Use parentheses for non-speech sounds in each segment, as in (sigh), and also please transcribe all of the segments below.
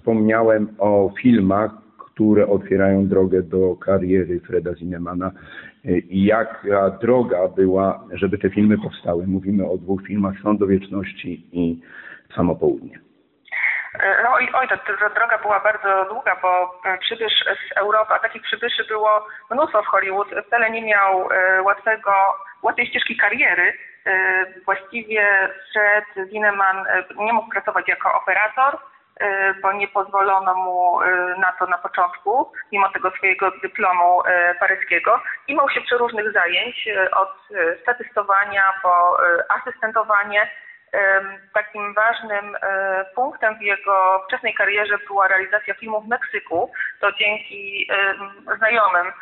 Wspomniałem o filmach, które otwierają drogę do kariery Freda Zinemana i jaka droga była, żeby te filmy powstały. Mówimy o dwóch filmach Sąd do Wieczności i Samo Południe. No oj, oj, ta, ta droga była bardzo długa, bo przybysz z Europy, a takich przybyszy było mnóstwo w Hollywood, wcale nie miał e, łatwego, łatwej ścieżki kariery. E, właściwie Fred Zineman e, nie mógł pracować jako operator, e, bo nie pozwolono mu e, na to na początku, mimo tego swojego dyplomu e, paryskiego. Imał się przeróżnych zajęć, e, od e, statystowania po e, asystentowanie. Takim ważnym e, punktem w jego wczesnej karierze była realizacja filmu w Meksyku. To dzięki znajomym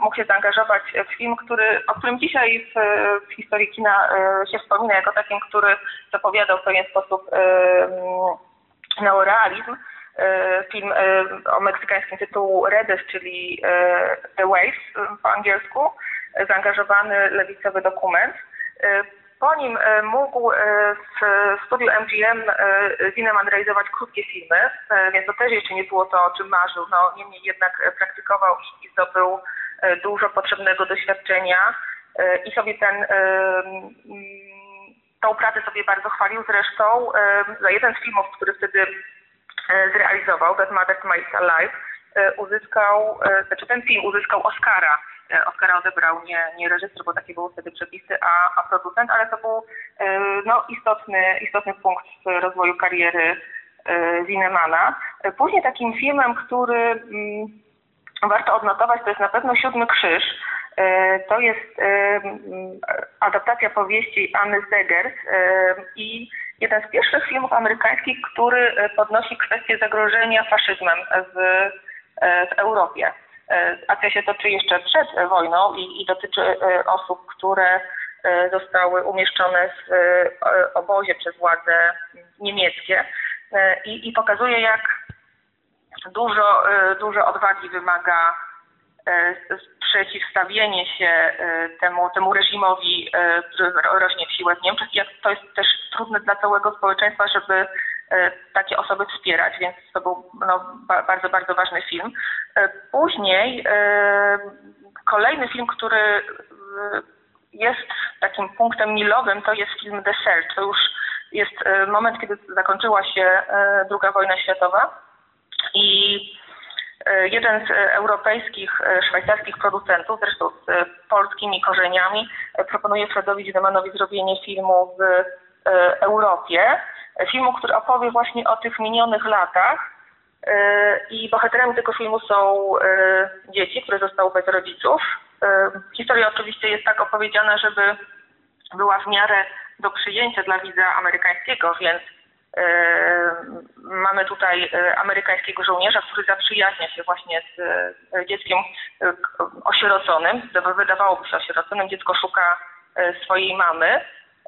mógł się zaangażować w film, który, o którym dzisiaj w, w historii kina e, się wspomina jako takim, który zapowiadał w pewien sposób em, neorealizm. E, Film e, o meksykańskim tytułu Redes, czyli e, The Waves po angielsku, zaangażowany lewicowy dokument. Po nim mógł w studiu MGM Zineman realizować krótkie filmy, więc to też jeszcze nie było to, o czym marzył. No, niemniej jednak praktykował i- zdobył dużo potrzebnego doświadczenia i sobie ten tą pracę sobie bardzo chwalił. Zresztą za jeden z filmów, który wtedy zrealizował, That Mother Makes Alive, e, uzyskał, e, znaczy ten film uzyskał Oscara. E, Oscara odebrał nie, nie reżyser, bo takie były wtedy przepisy, a, a producent, ale to był no, istotny, istotny punkt w rozwoju kariery Zinemana. E, Później takim filmem, który mm, warto odnotować, to jest na pewno Siódmy Krzyż. E, To jest e, m, adaptacja powieści Anny Zegers e, i jeden z pierwszych filmów amerykańskich, który podnosi kwestię zagrożenia faszyzmem w, w Europie. Akcja się toczy jeszcze przed wojną i, i dotyczy osób, które zostały umieszczone w obozie przez władze niemieckie i, i pokazuje, jak dużo, dużo odwagi wymaga przeciwstawienie się e, temu, temu reżimowi, e, który ro- rośnie w siłę w Niemczech. Jak to jest też trudne dla całego społeczeństwa, żeby e, takie osoby wspierać, więc to był no, ba- bardzo, bardzo ważny film. E, Później e, kolejny film, który e, jest takim punktem milowym, to jest film The Search. To już jest e, moment, kiedy zakończyła się e, II wojna światowa i e, jeden z e, europejskich, e, szwajcarskich producentów, zresztą z e, polskimi korzeniami, e, proponuje Fredowi Zinemanowi zrobienie filmu w e, Europie. E, Filmu, który opowie właśnie o tych minionych latach. E, I bohaterami tego filmu są e, dzieci, które zostały bez rodziców. E, Historia oczywiście jest tak opowiedziana, żeby była w miarę do przyjęcia dla widza amerykańskiego, więc e, mamy tutaj e, amerykańskiego żołnierza, który zaprzyjaźnia się właśnie z e, dzieckiem e, osieroconym. Wy- Wydawałoby się osieroconym, dziecko szuka e, swojej mamy.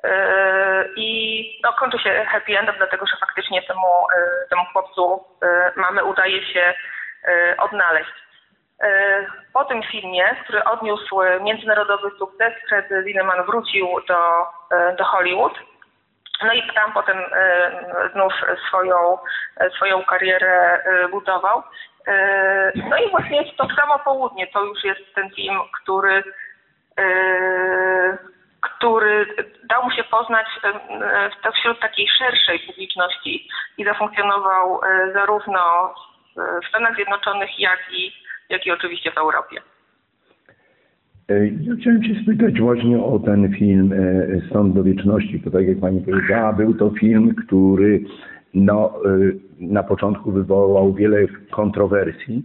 E, I no, kończy się happy endem, dlatego że faktycznie temu, e, temu chłopcu e, mamy udaje się e, odnaleźć. E, Po tym filmie, który odniósł międzynarodowy sukces, Fred Zinnemann wrócił do, e, do Hollywood. No i tam potem e, znów swoją, e, swoją karierę e, budował. No i właśnie to samo południe to już jest ten film, który, który dał mu się poznać wśród takiej szerszej publiczności i zafunkcjonował zarówno w Stanach Zjednoczonych, jak i, jak i oczywiście w Europie. E, Ja chciałem się spytać właśnie o ten film e, Sąd do Wieczności. To tak jak Pani powiedziała, był to film, który no, e, na początku wywołał wiele kontrowersji.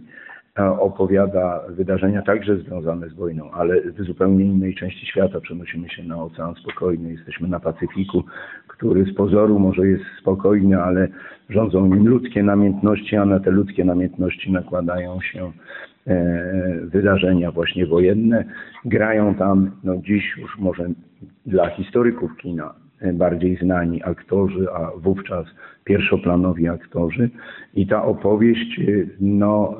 Opowiada wydarzenia także związane z wojną, ale w zupełnie innej części świata. Przenosimy się na Ocean Spokojny, jesteśmy na Pacyfiku, który z pozoru może jest spokojny, ale rządzą nim ludzkie namiętności, a na te ludzkie namiętności nakładają się wydarzenia właśnie wojenne. Grają tam, no dziś już może dla historyków kina bardziej znani aktorzy, a wówczas pierwszoplanowi aktorzy. I ta opowieść no,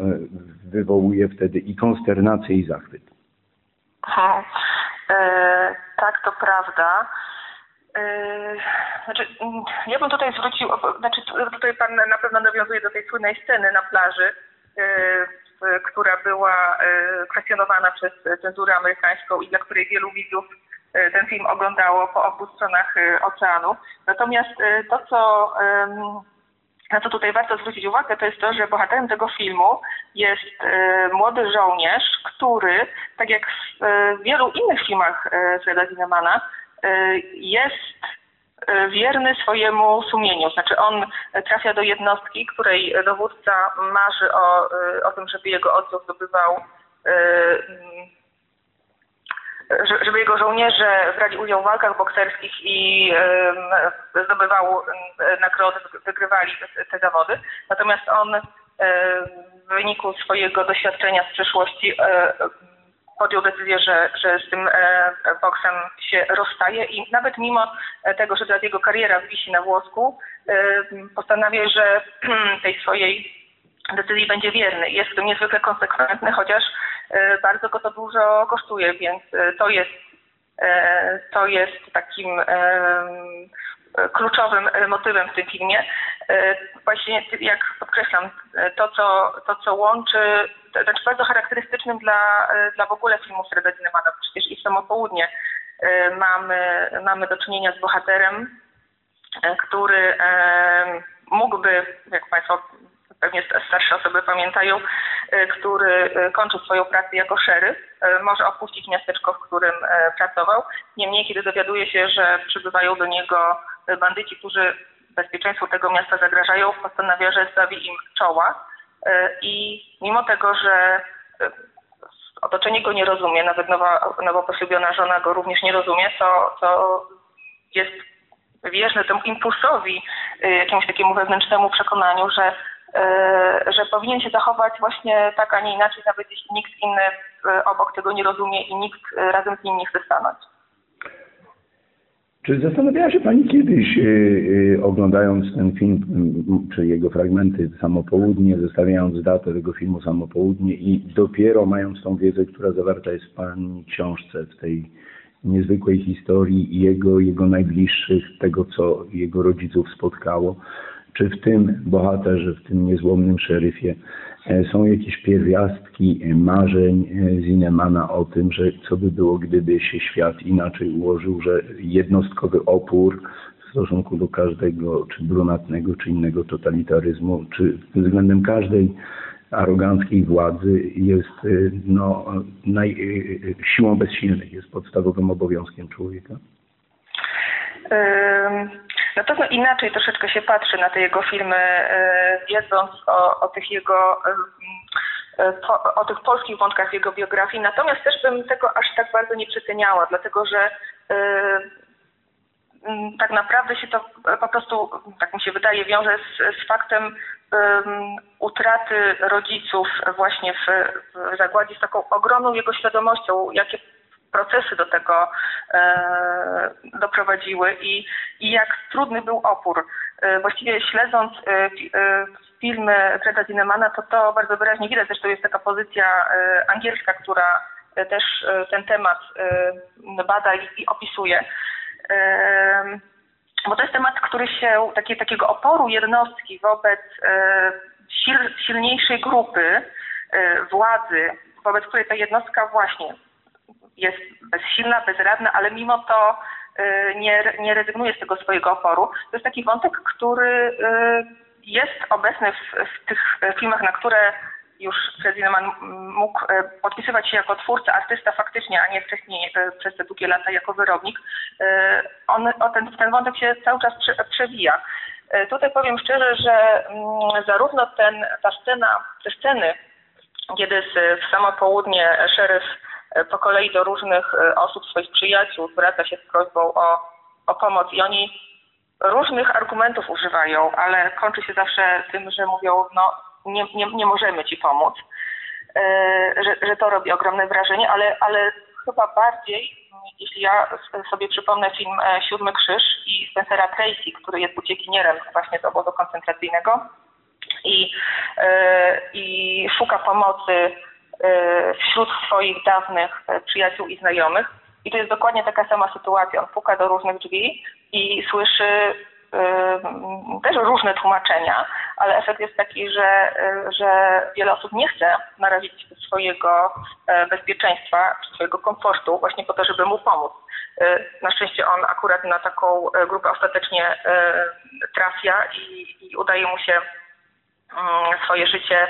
wywołuje wtedy i konsternację, i zachwyt. Ha, e, tak, to prawda. Znaczy, mm, ja bym tutaj zwrócił, znaczy tutaj pan na pewno nawiązuje do tej słynnej sceny na plaży, która była yy, kwestionowana przez cenzurę amerykańską i dla której wielu widzów ten film oglądało po obu stronach oceanu. Natomiast to, co na co tutaj warto zwrócić uwagę, to jest to, że bohaterem tego filmu jest młody żołnierz, który, tak jak w wielu innych filmach Freda Zinemana, E, jest e, wierny swojemu sumieniu. Znaczy on trafia do jednostki, której dowódca marzy o, e, o tym, żeby jego oddział zdobywał żeby jego żołnierze brali udział w walkach bokserskich i zdobywał nagrody, wygrywali te zawody. Natomiast on w wyniku swojego doświadczenia z przeszłości podjął decyzję, że, że z tym e, boksem się rozstaje i nawet mimo tego, że teraz jego kariera wisi na włosku, e, postanawia, że (clears throat) tej swojej decyzji będzie wierny. Jest w tym niezwykle konsekwentny, chociaż e, bardzo go to dużo kosztuje, więc to jest to jest takim kluczowym motywem w tym filmie. Właśnie jak podkreślam, to co, to, co łączy znaczy bardzo charakterystycznym dla, dla w ogóle filmów Freda Zinemana. Przecież i w Samo Południe e, mamy, mamy do czynienia z bohaterem, e, który e, mógłby, jak Państwo pewnie starsze osoby pamiętają, który kończył swoją pracę jako szeryf, może opuścić miasteczko, w którym pracował. Niemniej, kiedy dowiaduje się, że przybywają do niego bandyci, którzy bezpieczeństwu tego miasta zagrażają, postanawia, że stawi im czoła E, i mimo tego, że e, otoczenie go nie rozumie, nawet nowa, nowo poślubiona żona go również nie rozumie, to, to jest wierny temu impulsowi, e, jakiemuś takiemu wewnętrznemu przekonaniu, że, że powinien się zachować właśnie tak, a nie inaczej, nawet jeśli nikt inny obok tego nie rozumie i nikt razem z nim nie chce stanąć. Czy zastanawiała się Pani kiedyś, yy, oglądając ten film, czy jego fragmenty Samo Południe, zestawiając datę tego filmu Samo Południe i dopiero mając tą wiedzę, która zawarta jest w Pani książce, w tej niezwykłej historii jego, jego najbliższych, tego, co jego rodziców spotkało, czy w tym bohaterze, w tym niezłomnym szeryfie są jakieś pierwiastki e, marzeń e, Zinemana o tym, że co by było, gdyby się świat inaczej ułożył, że jednostkowy opór w stosunku do każdego, czy brunatnego, czy innego totalitaryzmu, czy względem każdej aroganckiej władzy jest no, naj, siłą bezsilnych, jest podstawowym obowiązkiem człowieka? Na pewno inaczej troszeczkę się patrzy na te jego filmy, e, wiedząc o, o tych jego e, o tych polskich wątkach jego biografii. Natomiast też bym tego aż tak bardzo nie przeceniała, dlatego że e, tak naprawdę się to po prostu, tak mi się wydaje, wiąże z, z faktem utraty rodziców właśnie w, w zagładzie z taką ogromną jego świadomością, jakie procesy do tego e, doprowadziły i, i jak trudny był opór. E, właściwie śledząc e, e filmy Freda Zinemana, to to bardzo wyraźnie widać. Zresztą jest taka pozycja angielska, która też ten temat bada i, opisuje. Bo to jest temat, który się, takie, takiego oporu jednostki wobec sil, silniejszej grupy władzy, wobec której ta jednostka właśnie jest bezsilna, bezradna, ale mimo to nie, nie rezygnuje z tego swojego oporu. To jest taki wątek, który y, jest obecny w, w tych filmach, na które już Fred Zinnemann mógł y, podpisywać się jako twórca, artysta faktycznie, a nie wcześniej przez te długie lata jako wyrobnik. On, ten, ten wątek się cały czas przewija. Tutaj powiem szczerze, że mm, zarówno ten, ta scena, te sceny, kiedy w samo południe szeryf po kolei do różnych e, osób, swoich przyjaciół, zwraca się z prośbą o, o pomoc. I oni różnych argumentów używają, ale kończy się zawsze tym, że mówią, no nie, nie, nie możemy ci pomóc, że, że to robi ogromne wrażenie, ale, ale chyba bardziej, jeśli ja sobie przypomnę film Siódmy Krzyż i Spencera Tracy, który jest uciekinierem właśnie z obozu koncentracyjnego i, i szuka pomocy wśród swoich dawnych przyjaciół i znajomych. I to jest dokładnie taka sama sytuacja. On puka do różnych drzwi i słyszy też różne tłumaczenia, ale efekt jest taki, że, że wiele osób nie chce narazić swojego bezpieczeństwa, swojego komfortu właśnie po to, żeby mu pomóc. Na szczęście on akurat na taką grupę ostatecznie trafia i, i udaje mu się swoje życie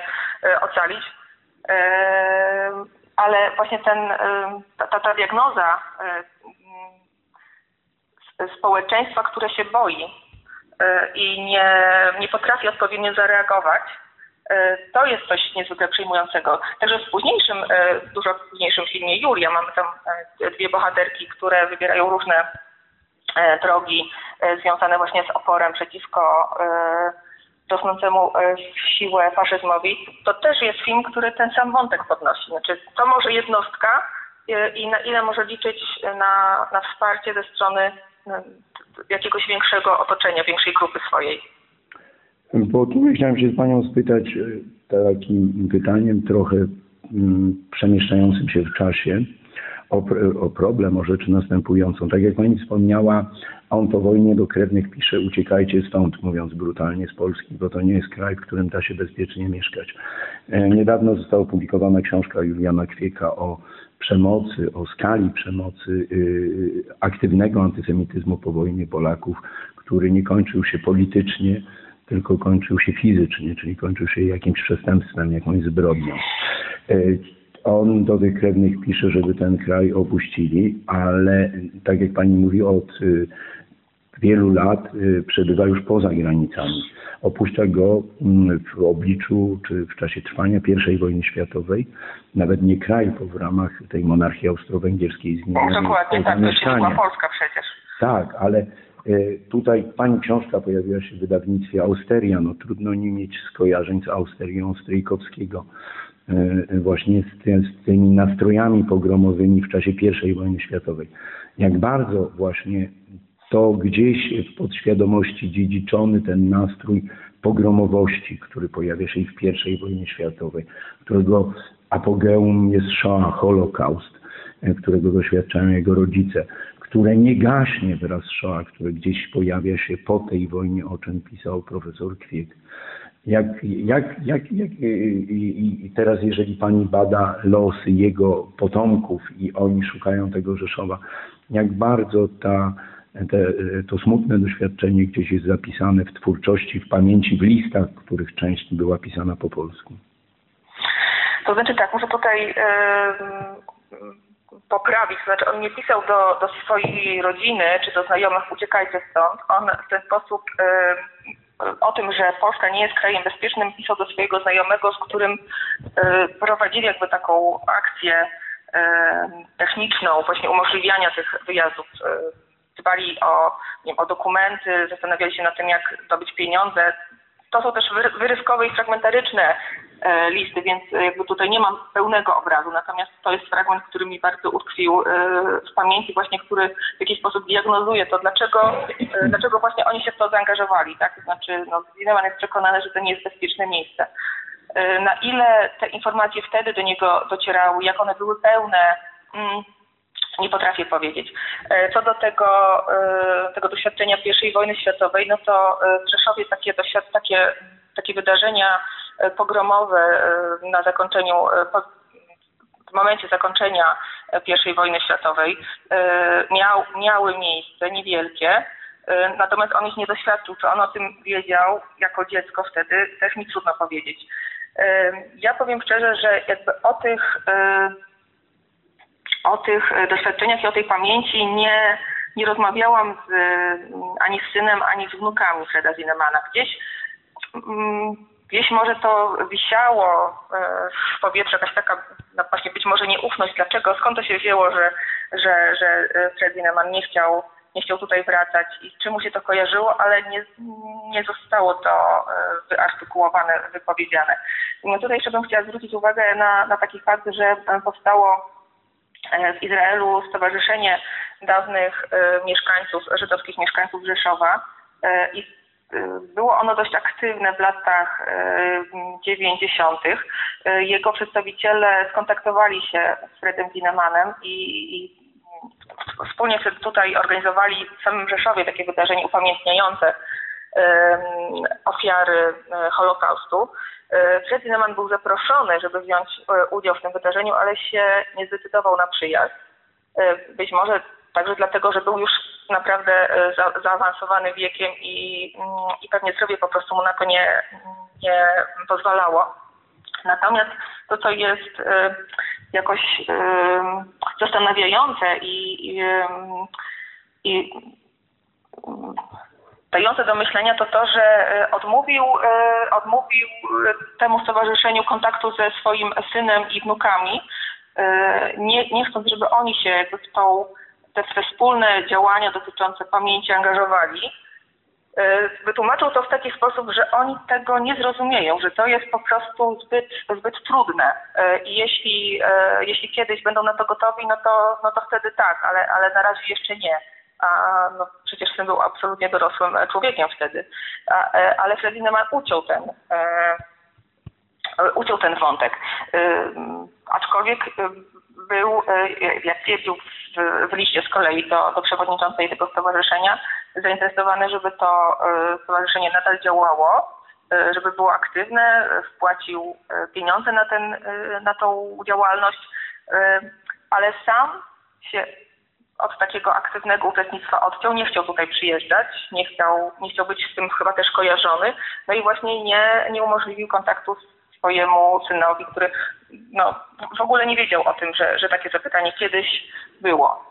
ocalić. Ale właśnie ten, ta, ta diagnoza społeczeństwa, które się boi i nie, nie potrafi odpowiednio zareagować, to jest coś niezwykle przejmującego. Także w późniejszym, dużo późniejszym filmie Julia mamy tam dwie bohaterki, które wybierają różne drogi związane właśnie z oporem przeciwko rosnącemu w siłę faszyzmowi. To też jest film, który ten sam wątek podnosi. Znaczy, to może jednostka i na ile może liczyć na, na wsparcie ze strony jakiegoś większego otoczenia, większej grupy swojej. Bo tu chciałem się z Panią spytać takim pytaniem trochę przemieszczającym się w czasie o, o problem, o rzecz następującą. Tak jak Pani wspomniała, on po wojnie do krewnych pisze uciekajcie stąd, mówiąc brutalnie z Polski, bo to nie jest kraj, w którym da się bezpiecznie mieszkać. Niedawno została opublikowana książka Juliana Kwieka o przemocy, o skali przemocy, aktywnego antysemityzmu po wojnie Polaków, który nie kończył się politycznie, tylko kończył się fizycznie, czyli kończył się jakimś przestępstwem, jakąś zbrodnią. On do tych krewnych pisze, żeby ten kraj opuścili, ale tak jak pani mówi, od wielu lat przebywa już poza granicami. Opuszcza go w obliczu czy w czasie trwania I wojny światowej, nawet nie kraj, bo w ramach tej monarchii austro-węgierskiej zmieniano Dokładnie, tak, to była Polska przecież. Tak, ale tutaj pani książka pojawiła się w wydawnictwie Austeria, no trudno nie mieć skojarzeń z Austerią Stryjkowskiego właśnie z, ty, z, tymi nastrojami pogromowymi w czasie I wojny światowej. Jak bardzo właśnie to gdzieś w podświadomości dziedziczony ten nastrój pogromowości, który pojawia się i w I wojnie światowej, którego apogeum jest Shoah, Holokaust, którego doświadczają jego rodzice, które nie gaśnie wraz z Shoah, które gdzieś pojawia się po tej wojnie, o czym pisał profesor Kwiek. Jak, jak, jak, jak i, i teraz, jeżeli pani bada losy jego potomków i oni szukają tego Rzeszowa, jak bardzo ta, te, to smutne doświadczenie gdzieś jest zapisane w twórczości, w pamięci, w listach, których część była pisana po polsku? To znaczy tak, muszę tutaj yy, poprawić. Znaczy on nie pisał do, do swojej rodziny czy do znajomych uciekajcie stąd. On w ten sposób yy, o tym, że Polska nie jest krajem bezpiecznym, pisał do swojego znajomego, z którym prowadzili jakby taką akcję techniczną, właśnie umożliwiania tych wyjazdów. Dbali o, nie wiem, o dokumenty, zastanawiali się nad tym, jak zdobyć pieniądze. To są też wyrywkowe i fragmentaryczne E, listy, więc jakby tutaj nie mam pełnego obrazu. Natomiast to jest fragment, który mi bardzo utkwił e, w pamięci, właśnie który w jakiś sposób diagnozuje to, dlaczego, e, dlaczego właśnie oni się w to zaangażowali. Tak? To znaczy, no, Zineman jest przekonany, że to nie jest bezpieczne miejsce. Na ile te informacje wtedy do niego docierały, jak one były pełne, mm, nie potrafię powiedzieć. Co do tego, tego doświadczenia I wojny światowej, no to w Rzeszowie takie, takie, takie wydarzenia E, pogromowe e, na zakończeniu, e, w momencie zakończenia I wojny światowej miał, miały miejsce, niewielkie, natomiast on ich nie doświadczył. Czy on o tym wiedział jako dziecko wtedy, też mi trudno powiedzieć. Ja powiem szczerze, że jakby o tych, o tych doświadczeniach i o tej pamięci nie, nie rozmawiałam z, ani z synem, ani z wnukami Freda Zinemana. Gdzieś mm, Gdzieś może to wisiało e, w powietrzu, jakaś taka no właśnie być może nieufność, dlaczego, skąd to się wzięło, że, że, że e, Fred nie chciał, nie chciał tutaj wracać? I czym mu się to kojarzyło, ale nie, nie zostało to e, wyartykułowane, wypowiedziane. No tutaj jeszcze bym chciała zwrócić uwagę na, na taki fakt, że powstało w Izraelu Stowarzyszenie Dawnych Mieszkańców, Żydowskich Mieszkańców Rzeszowa i było ono dość aktywne w latach 90. Jego przedstawiciele skontaktowali się z Fredem Zinemanem i, i wspólnie tutaj organizowali w samym Rzeszowie takie wydarzenie upamiętniające ofiary Holokaustu. Fred Zineman był zaproszony, żeby wziąć udział w tym wydarzeniu, ale się nie zdecydował na przyjazd. Być może także dlatego, że był już naprawdę za, zaawansowany wiekiem i, mm, i pewnie zdrowie po prostu mu na to nie, nie pozwalało. Natomiast to, co jest jakoś zastanawiające i, i, i dające do myślenia to to, że e, odmówił, e, odmówił temu stowarzyszeniu kontaktu ze swoim synem i wnukami, e, nie, nie chcąc, żeby oni się w tą, te, wspólne działania dotyczące pamięci angażowali. E, wytłumaczył to w taki sposób, że oni tego nie zrozumieją, że to jest po prostu zbyt, zbyt trudne e, i jeśli, e, jeśli kiedyś będą na to gotowi, no to, no to wtedy tak, ale, ale na razie jeszcze nie. A no, przecież syn był absolutnie dorosłym człowiekiem wtedy. A, ale Fredineman uciął ten, uciął ten wątek. Aczkolwiek był, jak twierdził w, liście z kolei do, do przewodniczącej tego stowarzyszenia, zainteresowany, żeby to e, stowarzyszenie nadal działało, e, żeby było aktywne, wpłacił e, pieniądze na, ten, na tą działalność, ale sam się od takiego aktywnego uczestnictwa odciął, nie chciał tutaj przyjeżdżać, nie chciał, nie chciał być z tym chyba też kojarzony, no i właśnie nie, nie umożliwił kontaktu swojemu synowi, który no, w ogóle nie wiedział o tym, że, że takie zapytanie kiedyś było.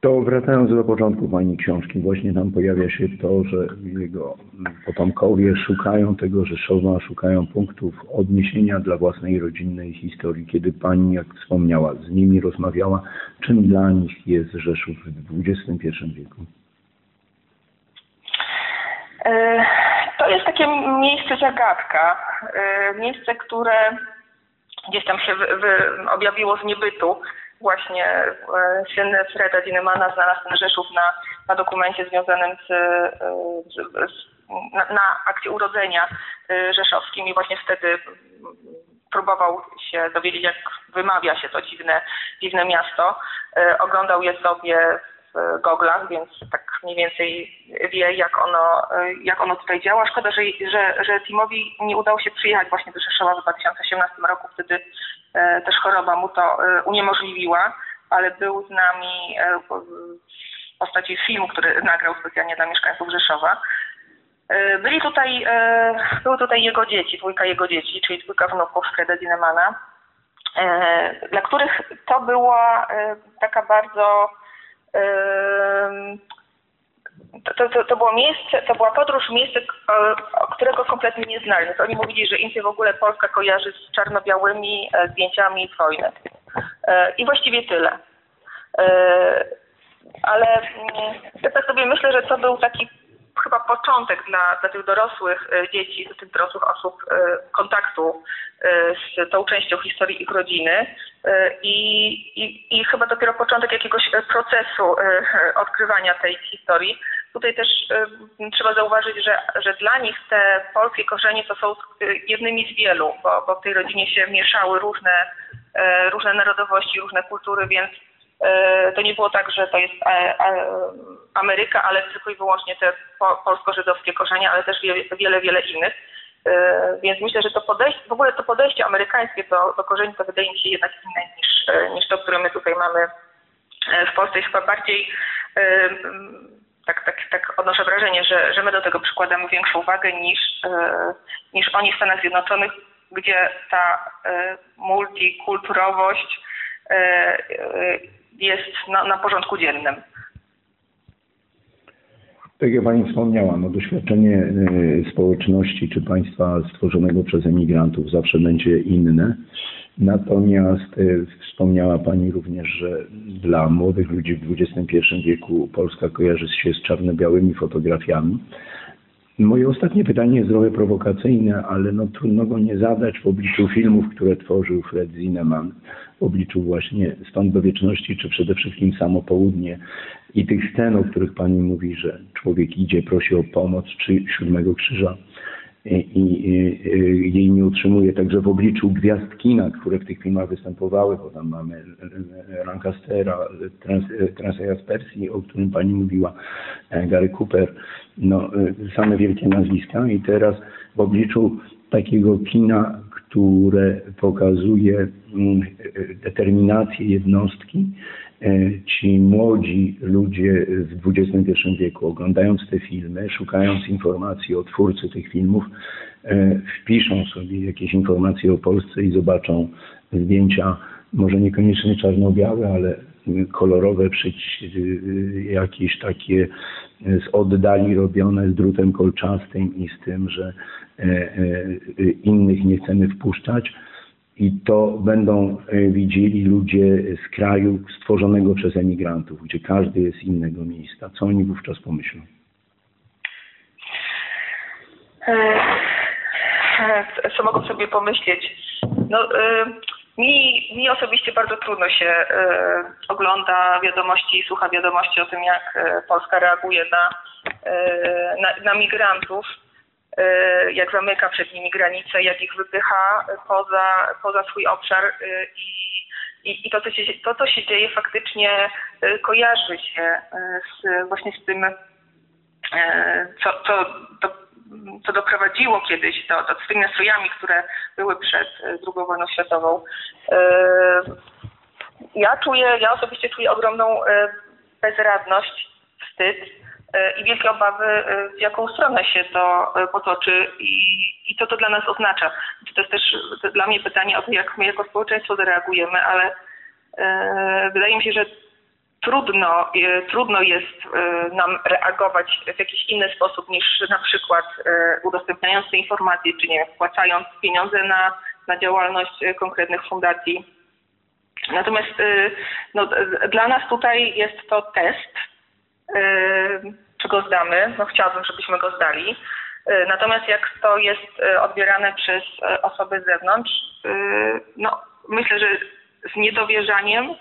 To wracając do początku Pani książki, właśnie tam pojawia się to, że jego potomkowie szukają tego Rzeszowa, szukają punktów odniesienia dla własnej rodzinnej historii. Kiedy Pani, jak wspomniała, z nimi rozmawiała, czym dla nich jest Rzeszów w XXI wieku? E, to jest takie miejsce zagadka, e, miejsce, które gdzieś tam się wy, wy objawiło z niebytu właśnie e, syn Freda Dinemana znalazł ten Rzeszów na, na dokumencie związanym z, e, z, z na, na akcie urodzenia e, rzeszowskim i właśnie wtedy próbował się dowiedzieć, jak wymawia się to dziwne, dziwne miasto. Oglądał je sobie goglach, więc tak mniej więcej wie, jak ono, jak ono tutaj działa. Szkoda, że, że, że Timowi nie udało się przyjechać właśnie do Rzeszowa w 2018 roku. Wtedy E, też choroba mu to e, uniemożliwiła, ale był z nami e, w postaci filmu, który nagrał specjalnie dla mieszkańców Rzeszowa. Byli tutaj, były tutaj jego dzieci, dwójka jego dzieci, czyli dwójka wnuków Freda Dinemana, dla których to była taka bardzo to, to, to było miejsce, to była podróż miejsce, którego kompletnie nie znali. Oni mówili, że im się w ogóle Polska kojarzy z czarno-białymi e, zdjęciami z wojny. E, I właściwie tyle. E, ale ja tak sobie myślę, że to był taki chyba początek dla, dla tych dorosłych dzieci, dla tych dorosłych osób kontaktu z tą częścią historii ich rodziny. I, i, i chyba dopiero początek jakiegoś procesu odkrywania tej historii, Tutaj też trzeba zauważyć, że, że dla nich te polskie korzenie to są jednymi z wielu, bo, bo w tej rodzinie się mieszały różne, różne narodowości, różne kultury, więc to nie było tak, że to jest Ameryka, ale tylko i wyłącznie te polsko-żydowskie korzenie, ale też wiele, wiele innych. Więc myślę, że to podejście, w ogóle to podejście amerykańskie do, do korzeni to wydaje mi się jednak inne niż, niż to, które my tutaj mamy w Polsce. Jest chyba bardziej tak, tak, tak odnoszę wrażenie, że, że my do tego przykładamy większą wagę niż, e, niż oni w Stanach Zjednoczonych, gdzie ta e, multikulturowość e, jest na, na porządku dziennym. Tak jak Pani wspomniała, no doświadczenie społeczności czy państwa stworzonego przez emigrantów zawsze będzie inne. Natomiast e, wspomniała Pani również, że dla młodych ludzi w XXI wieku Polska kojarzy się z czarno-białymi fotografiami. Moje ostatnie pytanie jest trochę prowokacyjne, ale no trudno go nie zadać w obliczu filmów, które tworzył Fred Zinnemann, w obliczu właśnie Stąd do Wieczności, czy przede wszystkim Samo Południe i tych scen, o których Pani mówi, że człowiek idzie, prosi o pomoc, czy Siódmego Krzyża i, i, i jej nie utrzymuje. Także w obliczu gwiazd kina, które w tych filmach występowały, bo tam mamy Lancastera, Trans, Transeja z o którym Pani mówiła, Gary Cooper, no, same wielkie nazwiska i teraz w obliczu takiego kina, które pokazuje mm, determinację jednostki, E, ci młodzi ludzie w XXI wieku, oglądając te filmy, szukając informacji o twórcy tych filmów, e, wpiszą sobie jakieś informacje o Polsce i zobaczą zdjęcia, może niekoniecznie czarno-białe, ale kolorowe, jakieś takie z oddali robione z drutem kolczastym i z tym, że e, innych nie chcemy wpuszczać i to będą e, widzieli ludzie z kraju stworzonego przez emigrantów, gdzie każdy jest z innego miejsca. Co oni wówczas pomyślą? E, e, co mogą sobie pomyśleć? No, mi, mi osobiście bardzo trudno się ogląda wiadomości i słucha wiadomości o tym, jak Polska reaguje na, na, na migrantów jak zamyka przed nimi granice, jak ich wypycha poza, poza swój obszar e, i, i, i to, co się, to, co się dzieje, faktycznie e, kojarzy się z, właśnie z tym, co, co, do, co doprowadziło kiedyś do, do, z tymi nastrojami, które były przed II wojną światową. Ja czuję, ja osobiście czuję ogromną bezradność, wstyd i wielkie obawy, e, w jaką stronę się to e, potoczy i, i co to dla nas oznacza. To jest też dla mnie pytanie o to, jak my jako społeczeństwo zareagujemy, ale e, wydaje mi się, że trudno, e, trudno jest e, nam reagować w jakiś inny sposób niż na przykład udostępniając te informacje, czy nie wpłacając pieniądze na, na działalność konkretnych fundacji. Natomiast no, dla nas tutaj jest to test, czy go zdamy. No chciałabym, żebyśmy go zdali. Y, natomiast jak to jest y, odbierane przez y, osoby z zewnątrz, no myślę, że z niedowierzaniem,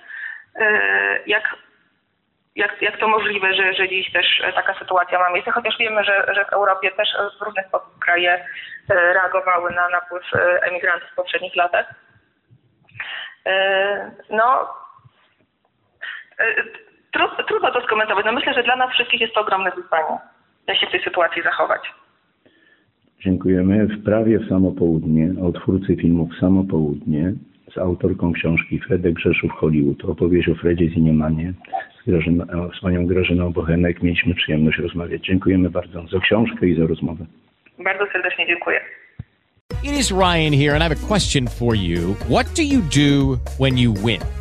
jak, jak, jak to możliwe, że, że dziś też taka sytuacja ma miejsce, chociaż wiemy, że, że w Europie też w różnych sposób kraje reagowały na napływ emigrantów w poprzednich latach. No, Trudno, trudno to skomentować. No myślę, że dla nas wszystkich jest to ogromne wyzwanie, jak się w tej sytuacji zachować. Dziękujemy. W prawie w Samo Południe, o twórcy filmów Samo Południe, z autorką książki Fredek Grzeszów Hollywood, opowieść o Fredzie Ziniemanie z, Grażyna, z panią Grażyną Bochenek. Mieliśmy przyjemność rozmawiać. Dziękujemy bardzo za książkę i za rozmowę. Bardzo serdecznie dziękuję. It is Ryan here and I have a question for you. What do you do when you win?